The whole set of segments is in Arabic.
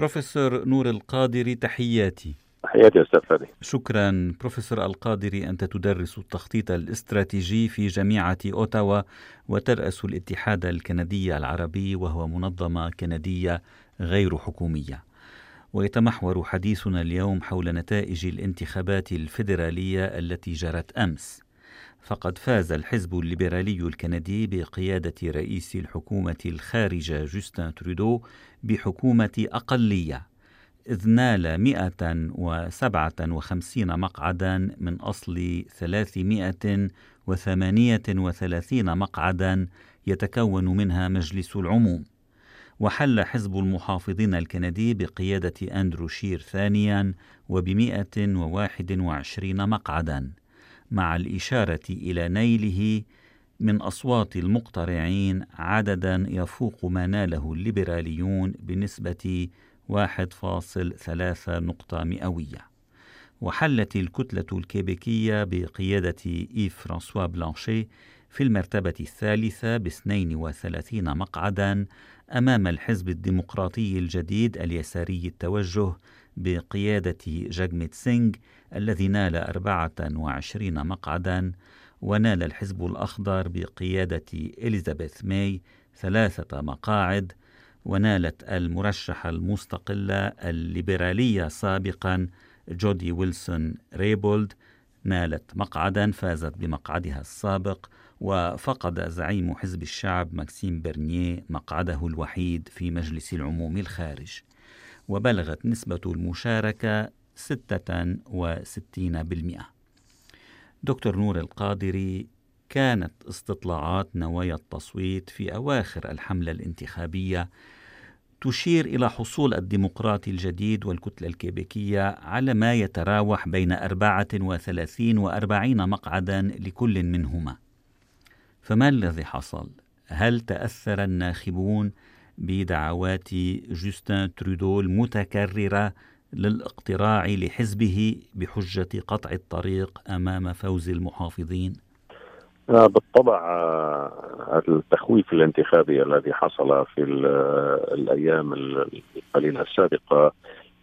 بروفيسور نور القادري تحياتي. تحياتي أستاذ فادي. شكرا بروفيسور القادري أنت تدرس التخطيط الاستراتيجي في جامعة أوتاوا وترأس الاتحاد الكندي العربي وهو منظمة كندية غير حكومية. ويتمحور حديثنا اليوم حول نتائج الانتخابات الفيدرالية التي جرت أمس. فقد فاز الحزب الليبرالي الكندي بقيادة رئيس الحكومة الخارجه جوستن ترودو بحكومة أقلية إذ نال 157 مقعدا من أصل 338 مقعدا يتكون منها مجلس العموم. وحل حزب المحافظين الكندي بقيادة أندرو شير ثانيا وب 121 مقعدا. مع الإشارة إلى نيله من أصوات المقترعين عددا يفوق ما ناله الليبراليون بنسبة 1.3 نقطة مئوية. وحلت الكتلة الكيبيكية بقيادة إيف فرانسوا بلانشي في المرتبة الثالثة ب 32 مقعدا أمام الحزب الديمقراطي الجديد اليساري التوجه بقيادة جاجميت سينغ الذي نال 24 مقعدا ونال الحزب الأخضر بقيادة إليزابيث ماي ثلاثة مقاعد ونالت المرشحة المستقلة الليبرالية سابقا جودي ويلسون ريبولد. نالت مقعدا فازت بمقعدها السابق وفقد زعيم حزب الشعب ماكسيم برنيه مقعده الوحيد في مجلس العموم الخارج. وبلغت نسبة المشاركة 66% دكتور نور القادري كانت استطلاعات نوايا التصويت في أواخر الحملة الانتخابية تشير إلى حصول الديمقراطي الجديد والكتلة الكيبيكية على ما يتراوح بين 34 و 40 مقعدا لكل منهما فما الذي حصل؟ هل تأثر الناخبون بدعوات جوستن ترودو المتكررة للاقتراع لحزبه بحجة قطع الطريق أمام فوز المحافظين؟ آه، بالطبع آه، التخويف الانتخابي الذي حصل في آه، الأيام القليلة السابقة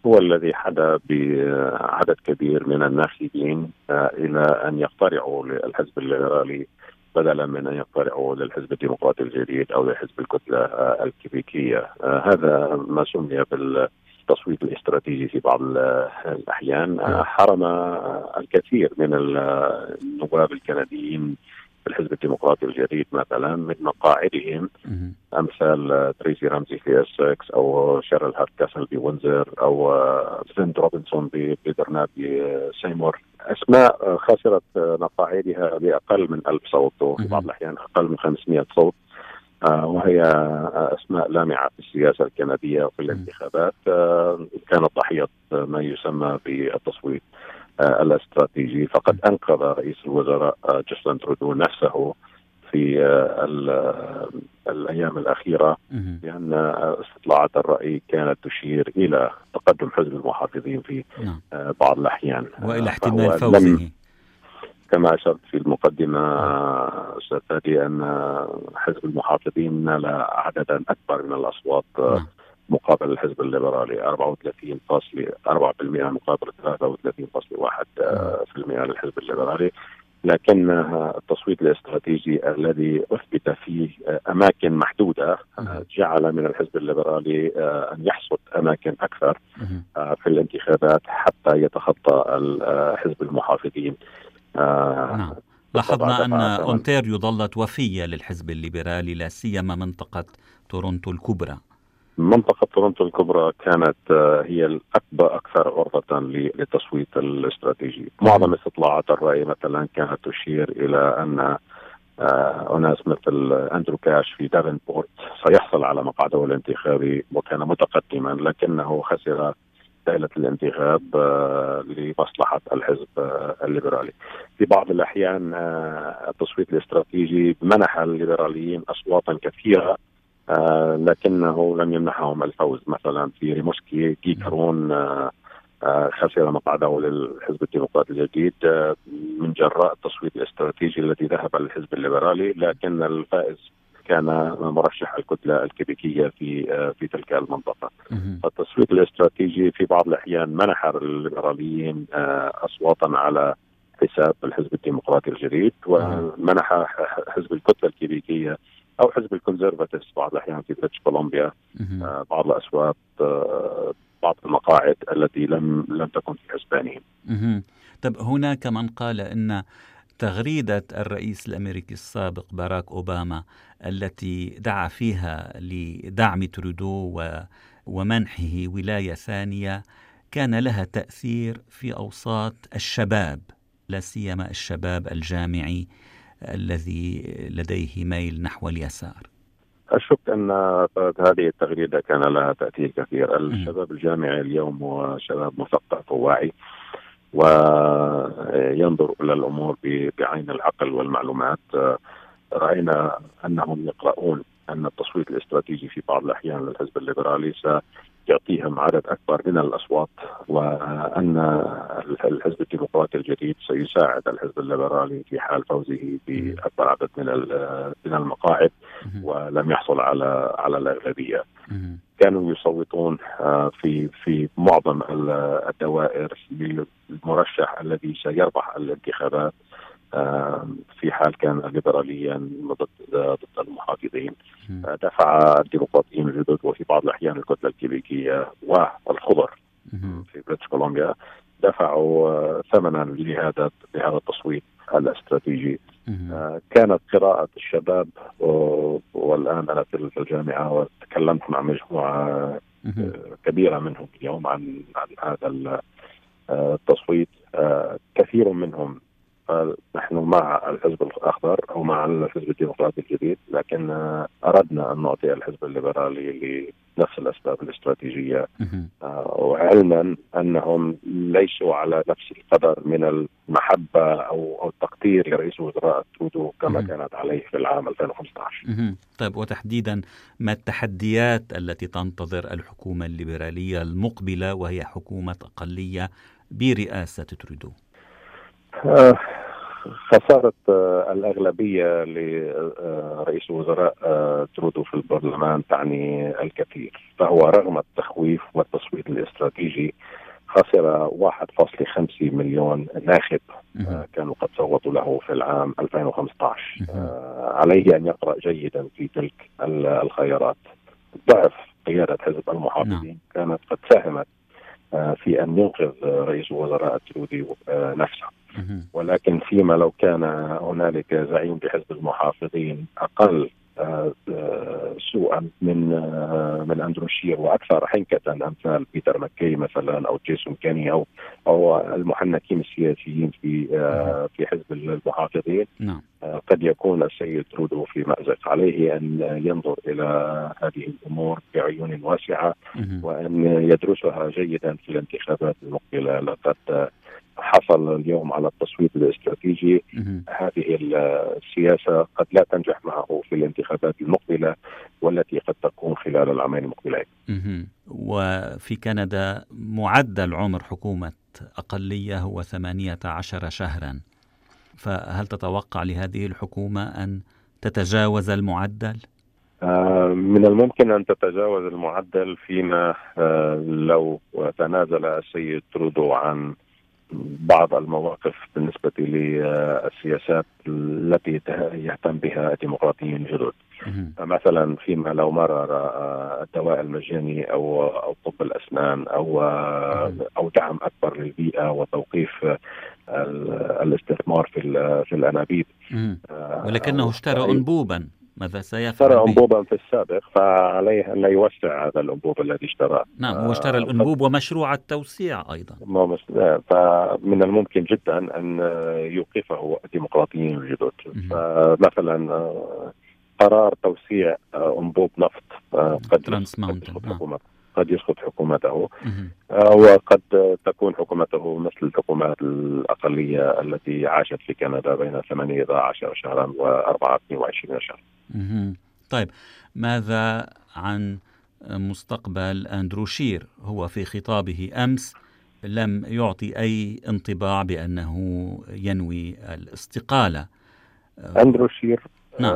هو الذي حدا بعدد كبير من الناخبين إلى أن يقترعوا للحزب الليبرالي بدلا من أن يقترعوا للحزب الديمقراطي الجديد أو لحزب الكتلة الكيبيكيه هذا ما سمي بال التصويت الاستراتيجي في بعض الأحيان. حرم الكثير من النواب الكنديين الحزب الديمقراطي الجديد مثلا من مقاعدهم. أمثال تريسي رمزي في إسكس أو شيرل هاركاسل بويندزر أو سفند روبنسون ببرنابي سيمور. أسماء خسرت مقاعدها بأقل من ألف صوت وفي بعض الأحيان أقل من 500 صوت. آه، وهي أسماء لامعة في السياسة الكندية وفي الانتخابات. آه، كانت ضحيه ما يسمى بالتصويت آه، الأستراتيجي. فقد أنقذ رئيس الوزراء آه، جاستن ترودو نفسه. في آه، الأيام الأخيرة لأن استطلاعات الرأي كانت تشير إلى تقدم حزب المحافظين في نعم. بعض الأحيان. وإلى احتمال فوزه. كما أشرت في المقدمة أستاذ فادي ان حزب المحافظين نال عددا أكبر من الأصوات نعم. مقابل الحزب الليبرالي. 34.4% مقابل 33.1% للحزب الليبرالي. لكن التصويت الاستراتيجي الذي أثبت فيه أماكن محدودة جعل من الحزب الليبرالي أن يحصد أماكن أكثر في الانتخابات حتى يتخطى حزب المحافظين. نعم. لاحظنا أن أونتاريو ظلت وفية للحزب الليبرالي لا سيما منطقة تورونتو الكبرى. منطقة تورنتو الكبرى كانت آه، هي الأكبر أكثر عرضة للتصويت الاستراتيجي. معظم استطلاعات الرأي مثلا كانت تشير إلى أن آه، أناس مثل أندرو كاش في دافنبورت سيحصل على مقعده الانتخابي وكان متقدما لكنه خسر ليلة الانتخاب آه، لمصلحة الحزب الليبرالي. في بعض الأحيان التصويت الاستراتيجي منح الليبراليين أصواتا كثيرة آه لكنه لم يمنحهم الفوز. مثلا في ريموسكي كي كارون آه آه خسر مقعده للحزب الديمقراطي الجديد من جراء التصويت الاستراتيجي الذي ذهب للحزب الليبرالي لكن الفائز كان مرشح الكتلة الكيبيكية في في تلك المنطقة. التصويت الاستراتيجي في بعض الأحيان منح الليبراليين أصواتا على حساب الحزب الديمقراطي الجديد ومنح حزب الكتلة الكيبيكية أو حزب ال Conservatives بعض الأحيان في بريتش كولومبيا. بعض الاصوات بعض المقاعد التي لم لم تكن في حسبانهم. طب هناك من قال إن تغريدة الرئيس الأمريكي السابق باراك أوباما التي دعا فيها لدعم ترودو ومنحه ولاية ثانية كان لها تأثير في أوساط الشباب لا سيما الشباب الجامعي. الذي لديه ميل نحو اليسار. أشك أن هذه التغريدة كان لها تأثير كثير. الشباب الجامعي اليوم هو شباب مثقف وواعي وينظر إلى الأمور بعين العقل والمعلومات. رأينا أنهم يقرؤون أن التصويت الاستراتيجي في بعض الأحيان للحزب الليبرالي يعطيهم عدد أكبر من الأصوات وأن الحزب الديمقراطي الجديد سيساعد الحزب الليبرالي في حال فوزه بأكبر عدد من من المقاعد ولم يحصل على على الأغلبية. كانوا يصوتون آه، في في معظم الدوائر للمرشح الذي سيربح الانتخابات في حال كان ليبراليا ضد ضد المحافظين. دفع الديمقراطيين الجدد وفي بعض الأحيان الكتلة الكيبيكية والخضر في بريتش كولومبيا دفعوا ثمنا لهذا لهذا التصويت الاستراتيجي. كانت قراءة الشباب والآن أنا في الجامعة وتكلمت مع مجموعة كبيرة منهم اليوم عن عن هذا التصويت. كثير منهم نحن مع الحزب الأخضر أو مع الحزب الديمقراطي الجديد لكن أردنا أن نعطي الحزب الليبرالي لنفس الأسباب الاستراتيجية. آه، وعلما أنهم ليسوا على نفس القدر من المحبة أو أو التقدير لرئيس وزراء ترودو كما كانت عليه في العام 2015 طيب وتحديدا ما التحديات التي تنتظر الحكومة الليبرالية المقبلة وهي حكومة اقليه برئاسة ترودو؟ آه، خسارة آه، الأغلبية لرئيس الوزراء آه، ترودو في البرلمان تعني الكثير. فهو رغم التخويف والتصويت الاستراتيجي خسر 1.5 مليون ناخب كانوا قد صوتوا له في العام 2015 عليه أن يقرأ جيدا في تلك الخيارات. ضعف قيادة حزب المحافظين نعم. كانت قد ساهمت في أن ينقذ رئيس الوزراء ترودو نفسه. ولكن فيما لو كان هنالك زعيم بحزب المحافظين أقل آه، آه، سوءا من آه، من أندرو شير وأكثر حنكة أمثال بيتر مكي مثلا أو جيسون كيني أو أو المحنكين السياسيين في في حزب المحافظين. نعم. قد يكون السيد ترودو في مأزق عليه أن ينظر إلى هذه الأمور بعيون واسعة وأن يدرسها جيدا في الانتخابات المقبلة. لقد حصل اليوم على التصويت الاستراتيجي هذه السياسة قد لا تنجح معه في الانتخابات المقبلة والتي قد تكون خلال العامين المقبلين. وفي كندا معدل عمر حكومة أقلية هو 18 شهرا. فهل تتوقع لهذه الحكومة أن تتجاوز المعدل؟ آه، من الممكن أن تتجاوز المعدل فيما آه، لو تنازل السيد ترودو عن بعض المواقف بالنسبة للسياسات التي يهتم بها الديمقراطيين الجدد. مثلا فيما لو مرر الدواء المجاني أو أو طب الأسنان أو أو دعم أكبر للبيئة وتوقيف الاستثمار في في الأنابيب. ولكنه اشترى انبوبا. ماذا سيفعل اشترى انبوبا في السابق فعليه أن لا يوسع هذا الأنبوب الذي اشتراه. نعم هو اشترى الأنبوب ومشروع التوسيع أيضا. فمن الممكن جدا أن يوقفه الديمقراطيين الجدد. فمثلا آه، قرار توسيع آه، أنبوب نفط آه، قد يسقط حكومة قد يسقط حكومته. وقد تكون حكومته مثل الحكومات الأقلية التي عاشت في كندا بين 18 شهرا و 24 شهرا. طيب ماذا عن مستقبل أندرو شير؟ هو في خطابه أمس لم يعطي أي انطباع بأنه ينوي الاستقالة. أندرو شير نعم.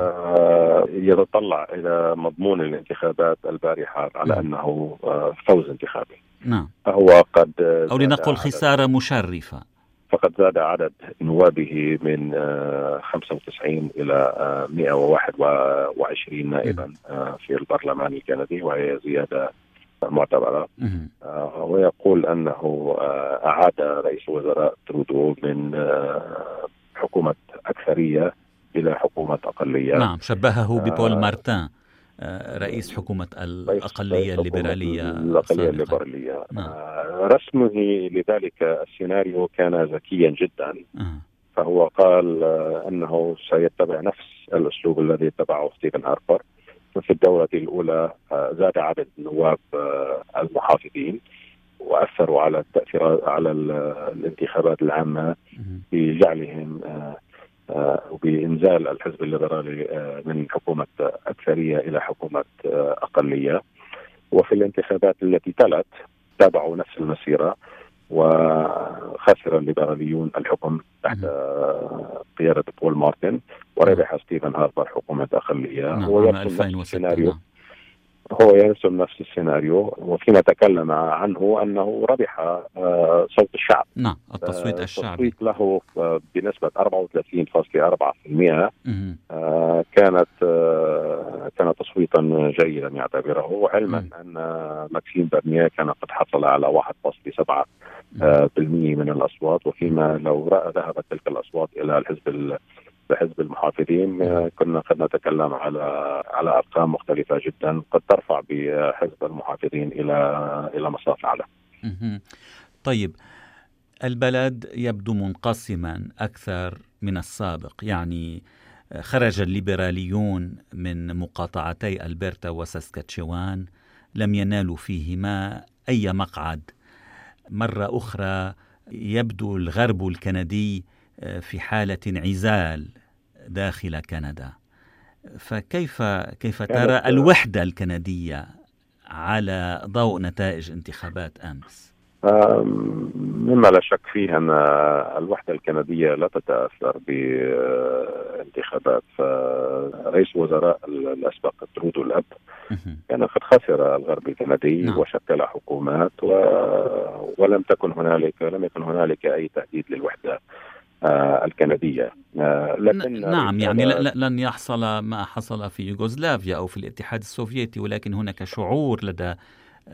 يتطلع إلى مضمون الانتخابات البارحة على نعم. أنه فوز انتخابي. نعم. هو قد أو لنقل خسارة مشرفة. فقد زاد عدد نوابه من 95 إلى 121 نائبا في البرلمان الكندي وهي زيادة معتبرة ويقول أنه أعاد رئيس الوزراء ترودو من حكومة أكثرية إلى حكومة أقلية. نعم شبهه ببول مارتان رئيس حكومة الأقلية الليبرالية الأقلية الليبرالية. نعم. رسمه لذلك السيناريو كان ذكيا جدا. آه. فهو قال أنه سيتبع نفس الأسلوب الذي اتبعه ستيفن هاربر في الدورة الأولى زاد عدد نواب المحافظين وأثروا على التأثيرات على الانتخابات العامة بجعلهم وبإنزال الحزب الليبرالي من حكومة أكثرية إلى حكومة أقلية. وفي الانتخابات التي تلت تابعوا نفس المسيرة وخسر الليبراليون الحكم تحت قيادة بول مارتن وربح ستيفن هاربر حكومة أقلية. نعم هو عام يرسم نفس 2006 السيناريو نعم. هو يرسم نفس السيناريو وفيما تكلم عنه أنه ربح آه، صوت الشعب نعم التصويت آه، الشعبي التصويت له آه، بنسبة 34.4% مهم. آه، كانت كان تصويتا جيدا يعتبره علما. أن ماكسيم برنيه كان قد حصل على 1.7 آه، بالمية من الأصوات وفيما لو ذهبت تلك الأصوات إلى الحزب ال- حزب المحافظين آه، كنا قد نتكلم على على أرقام مختلفة جدا. قد ترفع بحزب المحافظين إلى إلى مصاف أعلى. طيب البلد يبدو منقسما أكثر من السابق. يعني خرج الليبراليون من مقاطعتي ألبرتا وساسكاتشوان لم ينالوا فيهما أي مقعد. مرة أخرى يبدو الغرب الكندي في حالة انعزال. داخل كندا فكيف كيف ترى الوحدة الكندية على ضوء نتائج انتخابات أمس مما لا شك فيه أن الوحدة الكندية لا تتأثر بانتخابات فرئيس الوزراء الأسبق ترودو الاب مهم. كان قد خسر الغرب الكندي نعم. وشكل حكومات و... ولم تكن هنالك لم يكن هنالك أي تهديد للوحدة آه، الكندية. آه، لكن نعم يعني لن يحصل ما حصل في يوغوسلافيا أو في الاتحاد السوفيتي ولكن هناك شعور لدى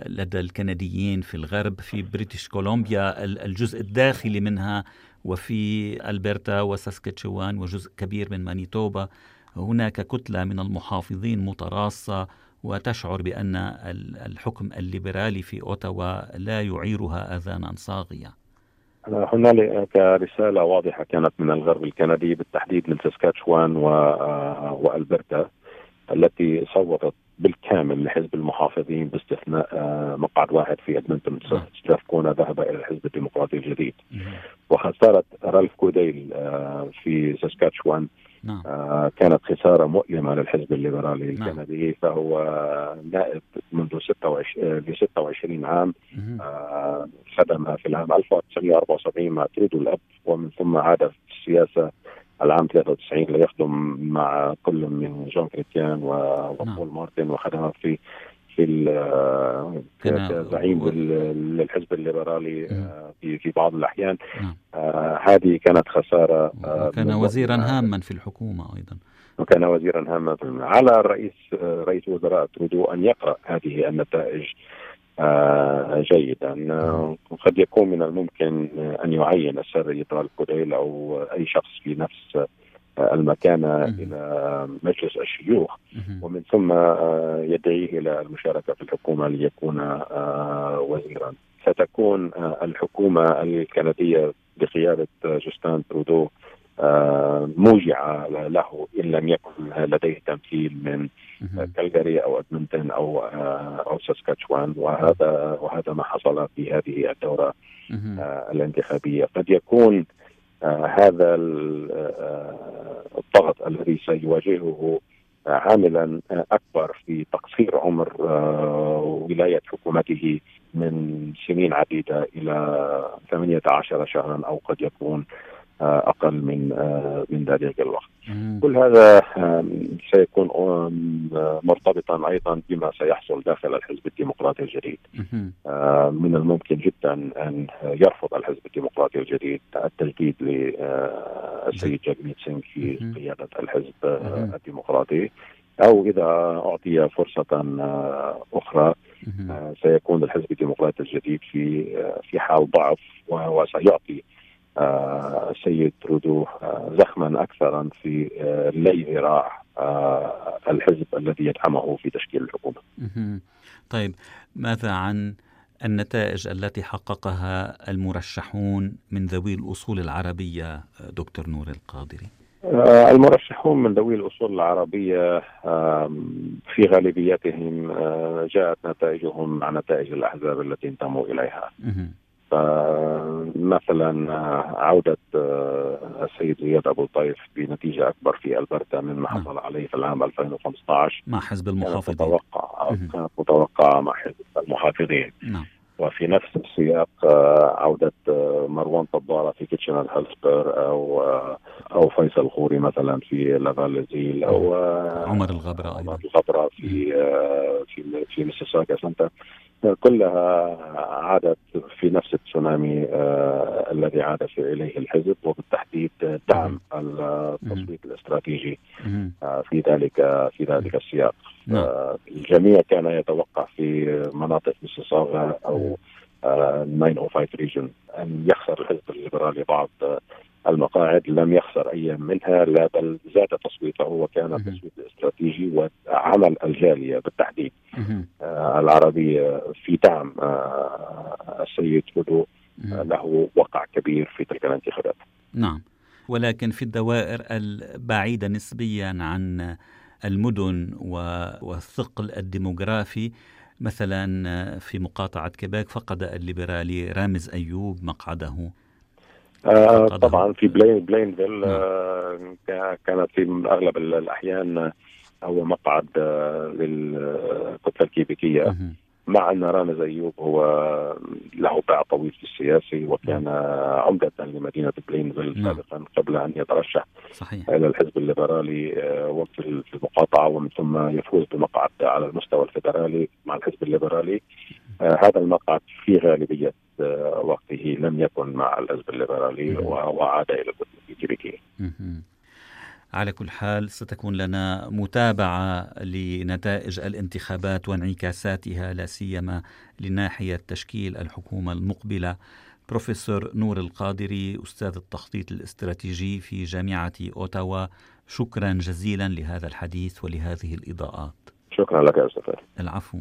لدى الكنديين في الغرب في بريتش كولومبيا ال- الجزء الداخلي منها وفي ألبرتا وساسكاتشوان وجزء كبير من مانيتوبا. هناك كتلة من المحافظين متراصة وتشعر بأن ال- الحكم الليبرالي في أوتاوا لا يعيرها آذانا صاغية. هنالك رسالة واضحة كانت من الغرب الكندي بالتحديد من ساسكاتشوان و... وألبرتا التي صوتت بالكامل لحزب المحافظين باستثناء آه، مقعد واحد في أدمنتون نعم. ستراف كونا ذهب إلى الحزب الديمقراطي الجديد مهم. وخسارة رالف كوديل آه، في ساسكاتشوان نعم آه، كانت خسارة مؤلمة للحزب الليبرالي نعم. الكندي فهو نائب منذ 26 ل 26 عام. آه، خدم في العام 1974 مع ترودو الأب ومن ثم عاد في السياسة العام 93 ليخدم مع كل من جون كريتيان نعم. وبول مارتن وخدم في في ال- كان- كزعيم للحزب الليبرالي. آه، في في بعض الأحيان نعم. آه، هذه كانت خسارة آه، وكان من- وزيرا هاما في الحكومة أيضا وكان وزيرا هاما على الرئيس رئيس وزراء ترودو أن يقرأ هذه النتائج جيدا قد يكون من الممكن أن يعين السيد رالف كوديل أو أي شخص في نفس المكانه مم. إلى مجلس الشيوخ. ومن ثم آه، يدعيه إلى المشاركة في الحكومة ليكون آه، وزيرا ستكون آه، الحكومة الكندية بقيادة آه، جوستان ترودو موجعة له إن لم يكن لديه تمثيل من. كالجاري أو أدمنتون أو آه، أو ساسكاتشوان وهذا وهذا ما حصل في هذه. آه، الانتخابية قد يكون هذا آه، الضغط الذي سيواجهه عاملا أكبر في تقصير عمر آه، ولاية حكومته من سنين عديدة إلى 18 شهرا أو قد يكون. أقل من من ذلك الوقت. كل هذا سيكون مرتبطا أيضا بما سيحصل داخل الحزب الديمقراطي الجديد. من الممكن جدا أن يرفض الحزب الديمقراطي الجديد التجديد للسيد جاكميت سينغ في قيادة الحزب الديمقراطي. أو إذا أعطي فرصة أخرى سيكون الحزب الديمقراطي الجديد في في حال ضعف وسيعطي السيد ترودو زخما أكثر في لي ذراع الحزب الذي يدعمه في تشكيل الحكومة. طيب ماذا عن النتائج التي حققها المرشحون من ذوي الأصول العربية دكتور نور القادري؟ المرشحون من ذوي الأصول العربية في غالبيتهم جاءت نتائجهم مع نتائج الأحزاب التي انتموا إليها. فمثلا عودة السيد زياد أبو الطيف بنتيجة أكبر في ألبرتا مما حصل عليه في العام 2015 مع حزب المحافظين. كانت متوقعة كانت متوقعة مع حزب المحافظين. نعم. وفي نفس السياق عودة مروان طبارة في كيتشنر هيسبلر أو أو فيصل الخوري مثلا في لافال ليزيل أو عمر الغبرة عمر الغبرة في في في ميسيساكا سنتا كلها عادت في نفس التسونامي آه الذي عاد في إليه الحزب وبالتحديد دعم التصويت الاستراتيجي آه في ذلك في ذلك السياق. آه الجميع كان يتوقع في مناطق ميسيساغا أو 905 ريجن أن يخسر الحزب الليبرالي بعض المقاعد لم يخسر اي منها لا بل زاد تصويته وكان التصويت الاستراتيجي وعمل الجالية بالتحديد. آه العربيه في دعم آه السيد هدو آه له وقع كبير في تلك الانتخابات. نعم. ولكن في الدوائر البعيدة نسبيا عن المدن والثقل الديموغرافي مثلا في مقاطعة كيباك فقد الليبرالي رامز أيوب مقعده. آه طبعا. في بلين بلينفيل آه كانت في أغلب الأحيان هو مقعد آه للكتلة الكيبيكية. مع أن رامز ايوب هو له باع طويل في السياسي وكان عمدة لمدينة بلينفيل سابقا قبل أن يترشح صحيح. إلى الحزب الليبرالي وفي المقاطعة ومن ثم يفوز بمقعد على المستوى الفدرالي مع الحزب الليبرالي. هذا المقعد في غالبية وقته لم يكن مع الحزب الليبرالي وعاد إلى الكيبيكيه. على كل حال ستكون لنا متابعة لنتائج الانتخابات وانعكاساتها لا سيما لناحية تشكيل الحكومة المقبلة. بروفيسور نور القادري أستاذ التخطيط الاستراتيجي في جامعة أوتاوا شكرا جزيلا لهذا الحديث ولهذه الإضاءات. شكرا لك يا أستاذ العفو.